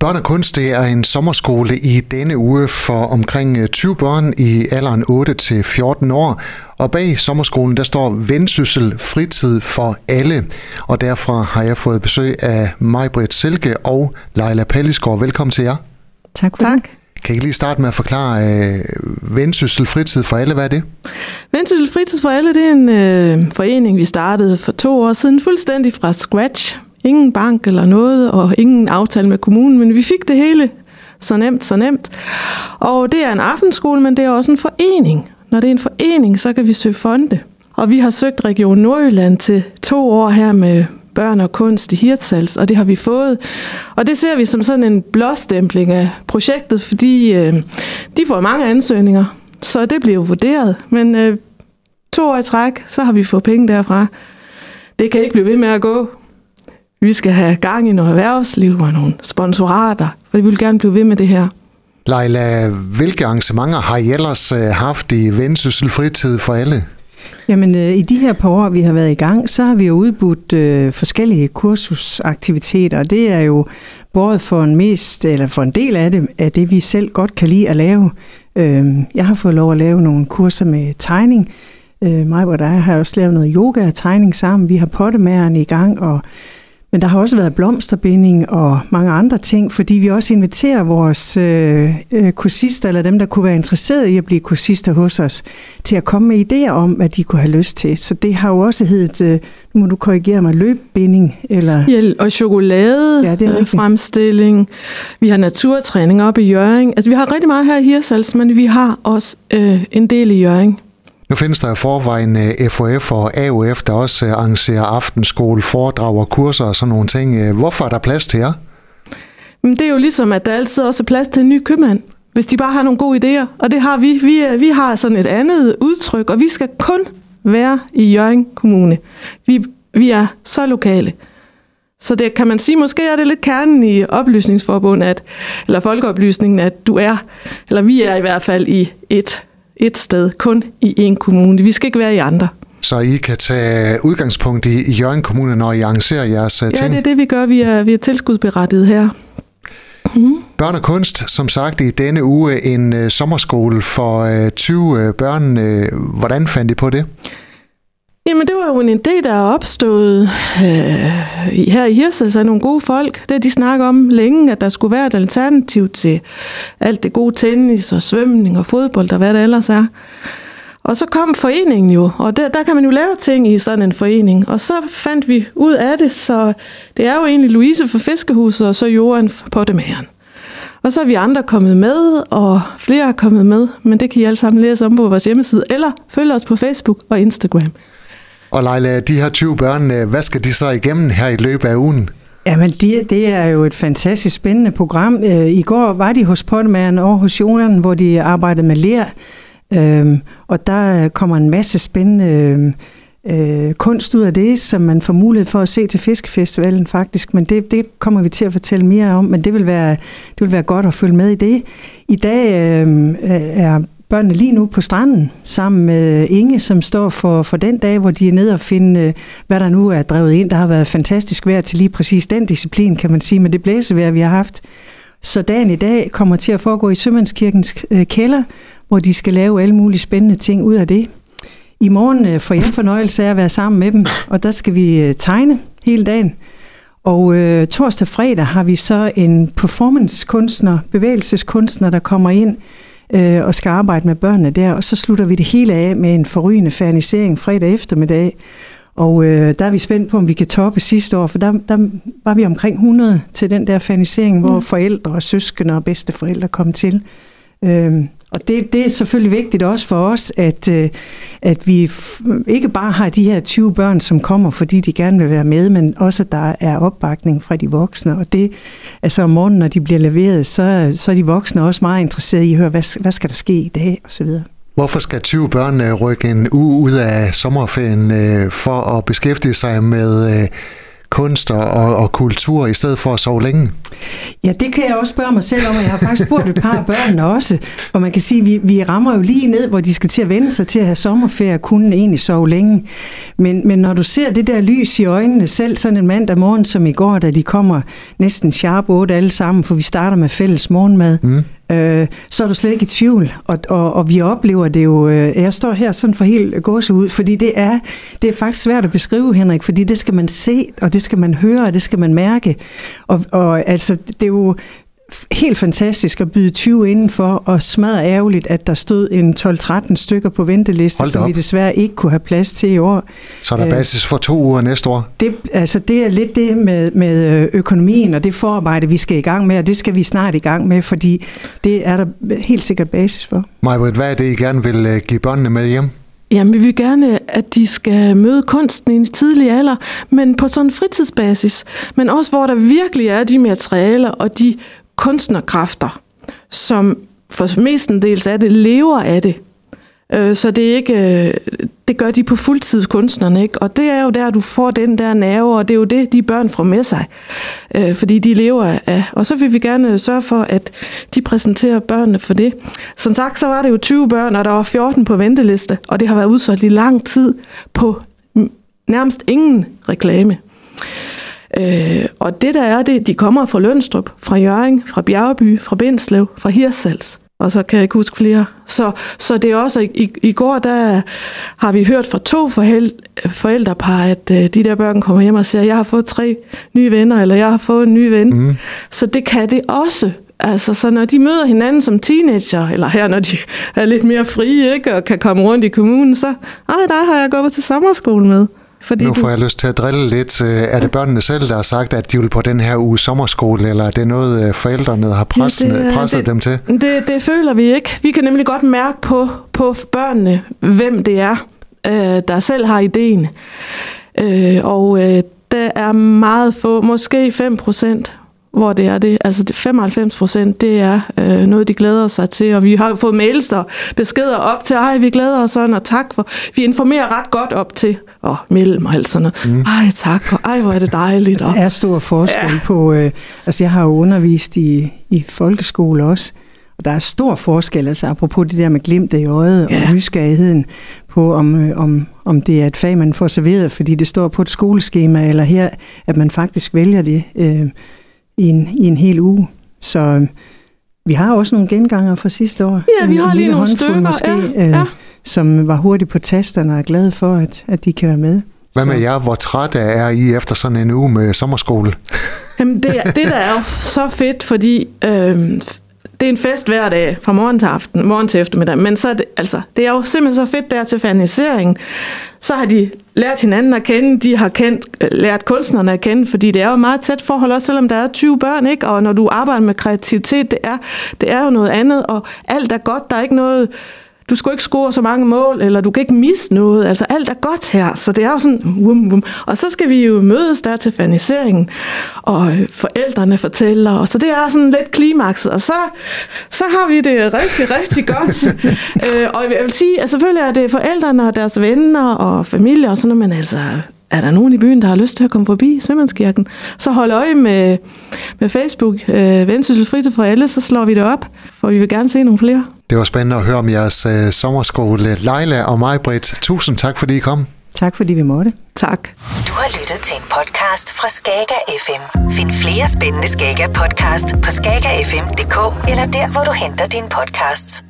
Børn og Kunst det er en sommerskole i denne uge for omkring 20 børn i alderen 8 til 14 år. Og bag sommerskolen der står Vendsyssel Fritid for alle. Og derfra har jeg fået besøg af Majbrit Silke og Leila Pallisgaard. Velkommen til jer. Tak for tak. Det. Kan I lige starte med at forklare uh, Vendsyssel Fritid for alle? Hvad er det? Vendsyssel Fritid for alle det er en uh, forening, vi startede for to år siden, fuldstændig fra scratch. Ingen bank eller noget, og ingen aftale med kommunen, men vi fik det hele så nemt, så nemt. Og det er en aftenskole, men det er også en forening. Når det er en forening, så kan vi søge fonde. Og vi har søgt Region Nordjylland til to år her med børn og kunst i Hirtshals, og det har vi fået. Og det ser vi som sådan en blåstempling af projektet, fordi øh, de får mange ansøgninger, så det bliver vurderet. Men øh, to år i træk, så har vi fået penge derfra. Det kan ikke blive ved med at gå. Vi skal have gang i noget erhvervsliv og nogle sponsorater, for vi vil gerne blive ved med det her. Leila, hvilke arrangementer har I ellers øh, haft i Vendsyssel Fritid for alle? Jamen, øh, i de her par år, vi har været i gang, så har vi jo udbudt øh, forskellige kursusaktiviteter, og det er jo både for en mest, eller for en del af det, af det, vi selv godt kan lide at lave. Øh, jeg har fået lov at lave nogle kurser med tegning. Øh, mig og dig har også lavet noget yoga og tegning sammen. Vi har pottemagerne i gang, og men der har også været blomsterbinding og mange andre ting, fordi vi også inviterer vores øh, øh, kursister, eller dem, der kunne være interesseret i at blive kursister hos os, til at komme med idéer om, hvad de kunne have lyst til. Så det har jo også heddet, øh, nu må du korrigere mig, løbbinding. Eller... Ja, og chokolade, ja, det er øh, fremstilling. Vi har naturtræning op i Jøring. Altså, vi har rigtig meget her i Hirsals, men vi har også øh, en del i Jøring. Nu findes der i forvejen øh, FOF og AUF, der også øh, arrangerer aftenskole, foredrag og kurser og sådan nogle ting. Øh, hvorfor er der plads til jer? Men det er jo ligesom, at der altid også er plads til en ny købmand, hvis de bare har nogle gode idéer. Og det har vi. Vi, vi har sådan et andet udtryk, og vi skal kun være i Jørgen Kommune. Vi, vi er så lokale. Så det kan man sige, måske er det lidt kernen i oplysningsforbundet, at, eller folkeoplysningen, at du er, eller vi er i hvert fald i et et sted, kun i en kommune. Vi skal ikke være i andre. Så I kan tage udgangspunkt i, Jørgen Kommune, når I arrangerer jeres ja, ting? Ja, det er det, vi gør. Vi er, vi er tilskudberettiget her. Mm. Børn og kunst, som sagt, i denne uge en uh, sommerskole for uh, 20 uh, børn. Uh, hvordan fandt I på det? Jamen, det var jo en idé, der er opstået øh, her i Hirsels af nogle gode folk. Det de snakker om længe, at der skulle være et alternativ til alt det gode tennis og svømning og fodbold og hvad det ellers er. Og så kom foreningen jo, og der, der kan man jo lave ting i sådan en forening. Og så fandt vi ud af det, så det er jo egentlig Louise fra Fiskehuset og så Johan på det Og så er vi andre kommet med, og flere er kommet med, men det kan I alle sammen læse om på vores hjemmeside, eller følge os på Facebook og Instagram. Og Leila, de her 20 børn, øh, hvad skal de så igennem her i løbet af ugen? Jamen, det, det er jo et fantastisk spændende program. Øh, I går var de hos Pottemagen og hos Jonan, hvor de arbejdede med ler. Øhm, og der kommer en masse spændende øh, øh, kunst ud af det, som man får mulighed for at se til Fiskefestivalen faktisk. Men det, det kommer vi til at fortælle mere om, men det vil være, det vil være godt at følge med i det. I dag øh, er børnene lige nu på stranden sammen med øh, Inge, som står for, for den dag, hvor de er nede og finde, øh, hvad der nu er drevet ind. Der har været fantastisk vejr til lige præcis den disciplin, kan man sige, med det blæsevejr, vi har haft. Så dagen i dag kommer til at foregå i Sømandskirkens øh, kælder, hvor de skal lave alle mulige spændende ting ud af det. I morgen får jeg fornøjelse af at være sammen med dem, og der skal vi tegne hele dagen. Og øh, torsdag og fredag har vi så en performancekunstner, bevægelseskunstner, der kommer ind, øh, og skal arbejde med børnene der. Og så slutter vi det hele af med en forrygende fernisering fredag eftermiddag. Og øh, der er vi spændt på, om vi kan toppe sidste år, for der, der var vi omkring 100 til den der fernisering, mm. hvor forældre og søskende og bedsteforældre kom til. Øh, og det, det er selvfølgelig vigtigt også for os, at, øh, at vi ikke bare har de her 20 børn, som kommer, fordi de gerne vil være med, men også, at der er opbakning fra de voksne. Og det, altså om morgenen, når de bliver leveret, så, så er de voksne også meget interesserede i at høre, hvad, hvad skal der ske i dag, osv. Hvorfor skal 20 børn øh, rykke en uge ud af sommerferien øh, for at beskæftige sig med kunst og, og kultur, i stedet for at sove længe? Ja, det kan jeg også spørge mig selv om, og jeg har faktisk spurgt et par af børnene også. Og man kan sige, at vi, vi rammer jo lige ned, hvor de skal til at vende sig til at have sommerferie, og kunne egentlig sove længe. Men, men når du ser det der lys i øjnene, selv sådan en mandag morgen som i går, da de kommer næsten sharp 8 alle sammen, for vi starter med fælles morgenmad, mm øh, så er du slet ikke i tvivl. Og, og, og vi oplever det jo, øh, jeg står her sådan for helt gåse ud, fordi det er, det er faktisk svært at beskrive, Henrik, fordi det skal man se, og det skal man høre, og det skal man mærke. Og, og altså, det er jo, helt fantastisk at byde 20 indenfor, og smadre ærgerligt, at der stod en 12-13 stykker på venteliste, som vi desværre ikke kunne have plads til i år. Så er der øh, basis for to uger næste år? Det, altså, det er lidt det med, med øh, økonomien og det forarbejde, vi skal i gang med, og det skal vi snart i gang med, fordi det er der helt sikkert basis for. Majbrit, hvad er det, I gerne vil øh, give børnene med hjem? Jamen, vi vil gerne, at de skal møde kunsten i en tidlig alder, men på sådan en fritidsbasis. Men også, hvor der virkelig er de materialer og de kunstnerkræfter, som for mestendels er det, lever af det. Øh, så det er ikke, øh, det gør de på fuldtid kunstnerne, ikke? Og det er jo der, du får den der nerve, og det er jo det, de børn får med sig, øh, fordi de lever af. Og så vil vi gerne sørge for, at de præsenterer børnene for det. Som sagt, så var det jo 20 børn, og der var 14 på venteliste, og det har været udsolgt i lang tid på nærmest ingen reklame. Øh, og det der er det, de kommer fra Lønstrup, fra Jørgen, fra Bjergeby, fra Bindslev, fra Hirsals. Og så kan jeg ikke huske flere. Så, så det er også, i, i går der har vi hørt fra to forældre, forældrepar, at uh, de der børn kommer hjem og siger, jeg har fået tre nye venner, eller jeg har fået en ny ven. Mm. Så det kan det også. Altså, så når de møder hinanden som teenager, eller her, når de er lidt mere frie, ikke, og kan komme rundt i kommunen, så, ej, der har jeg gået til sommerskole med. Fordi nu får jeg lyst til at drille lidt. Øh, er det børnene selv, der har sagt, at de vil på den her uge sommerskole, eller er det noget, øh, forældrene har presset, ja, det, presset det, dem til? Det, det føler vi ikke. Vi kan nemlig godt mærke på, på børnene, hvem det er, øh, der selv har ideen. Og der er meget få, måske 5 procent, hvor det er det. Altså 95 procent, det er øh, noget, de glæder sig til. Og vi har jo fået mails og beskeder op til, ej, vi glæder os sådan, og tak for... Vi informerer ret godt op til, og mellem og alt sådan noget. Mm. Ej, tak, og ej, hvor er det dejligt. Altså, der er stor forskel ja. på... Øh, altså, jeg har jo undervist i, i folkeskole også, og der er stor forskel, altså apropos det der med glimt i øjet ja. og nysgerrigheden på, om, øh, om, om det er et fag, man får serveret, fordi det står på et skoleskema, eller her, at man faktisk vælger det øh, i, en, i en hel uge. Så øh, vi har også nogle genganger fra sidste år. Ja, vi har lige nogle stykker, måske, ja, øh, ja. Som var hurtigt på tasterne og er glade for, at, at de kan være med. Hvad med jer? Hvor trætte er I efter sådan en uge med sommerskole? Jamen det, det der er jo så fedt, fordi øh, det er en fest hver dag, fra morgen til aften, morgen til eftermiddag, men så er det, altså, det er jo simpelthen så fedt der til fanisering. Så har de lært hinanden at kende, de har kendt, lært kunstnerne at kende, fordi det er jo meget tæt forhold, også selvom der er 20 børn, ikke? og når du arbejder med kreativitet, det er, det er jo noget andet, og alt er godt, der er ikke noget du skal ikke score så mange mål, eller du kan ikke misse noget. Altså alt er godt her, så det er jo sådan, vum, vum. Og så skal vi jo mødes der til faniseringen, og forældrene fortæller, og så det er sådan lidt klimakset, og så, så har vi det rigtig, rigtig godt. øh, og jeg vil sige, at selvfølgelig er det forældrene og deres venner og familie og sådan noget, men altså, er der nogen i byen, der har lyst til at komme forbi Sømandskirken, så hold øje med, med Facebook, øh, Vendsyssel Fritid for alle, så slår vi det op, for vi vil gerne se nogle flere. Det var spændende at høre om jeres øh, sommerskole. Leila og mig, Britt, tusind tak, fordi I kom. Tak, fordi vi måtte. Tak. Du har lyttet til en podcast fra Skager FM. Find flere spændende Skager podcast på skagerfm.dk eller der, hvor du henter dine podcasts.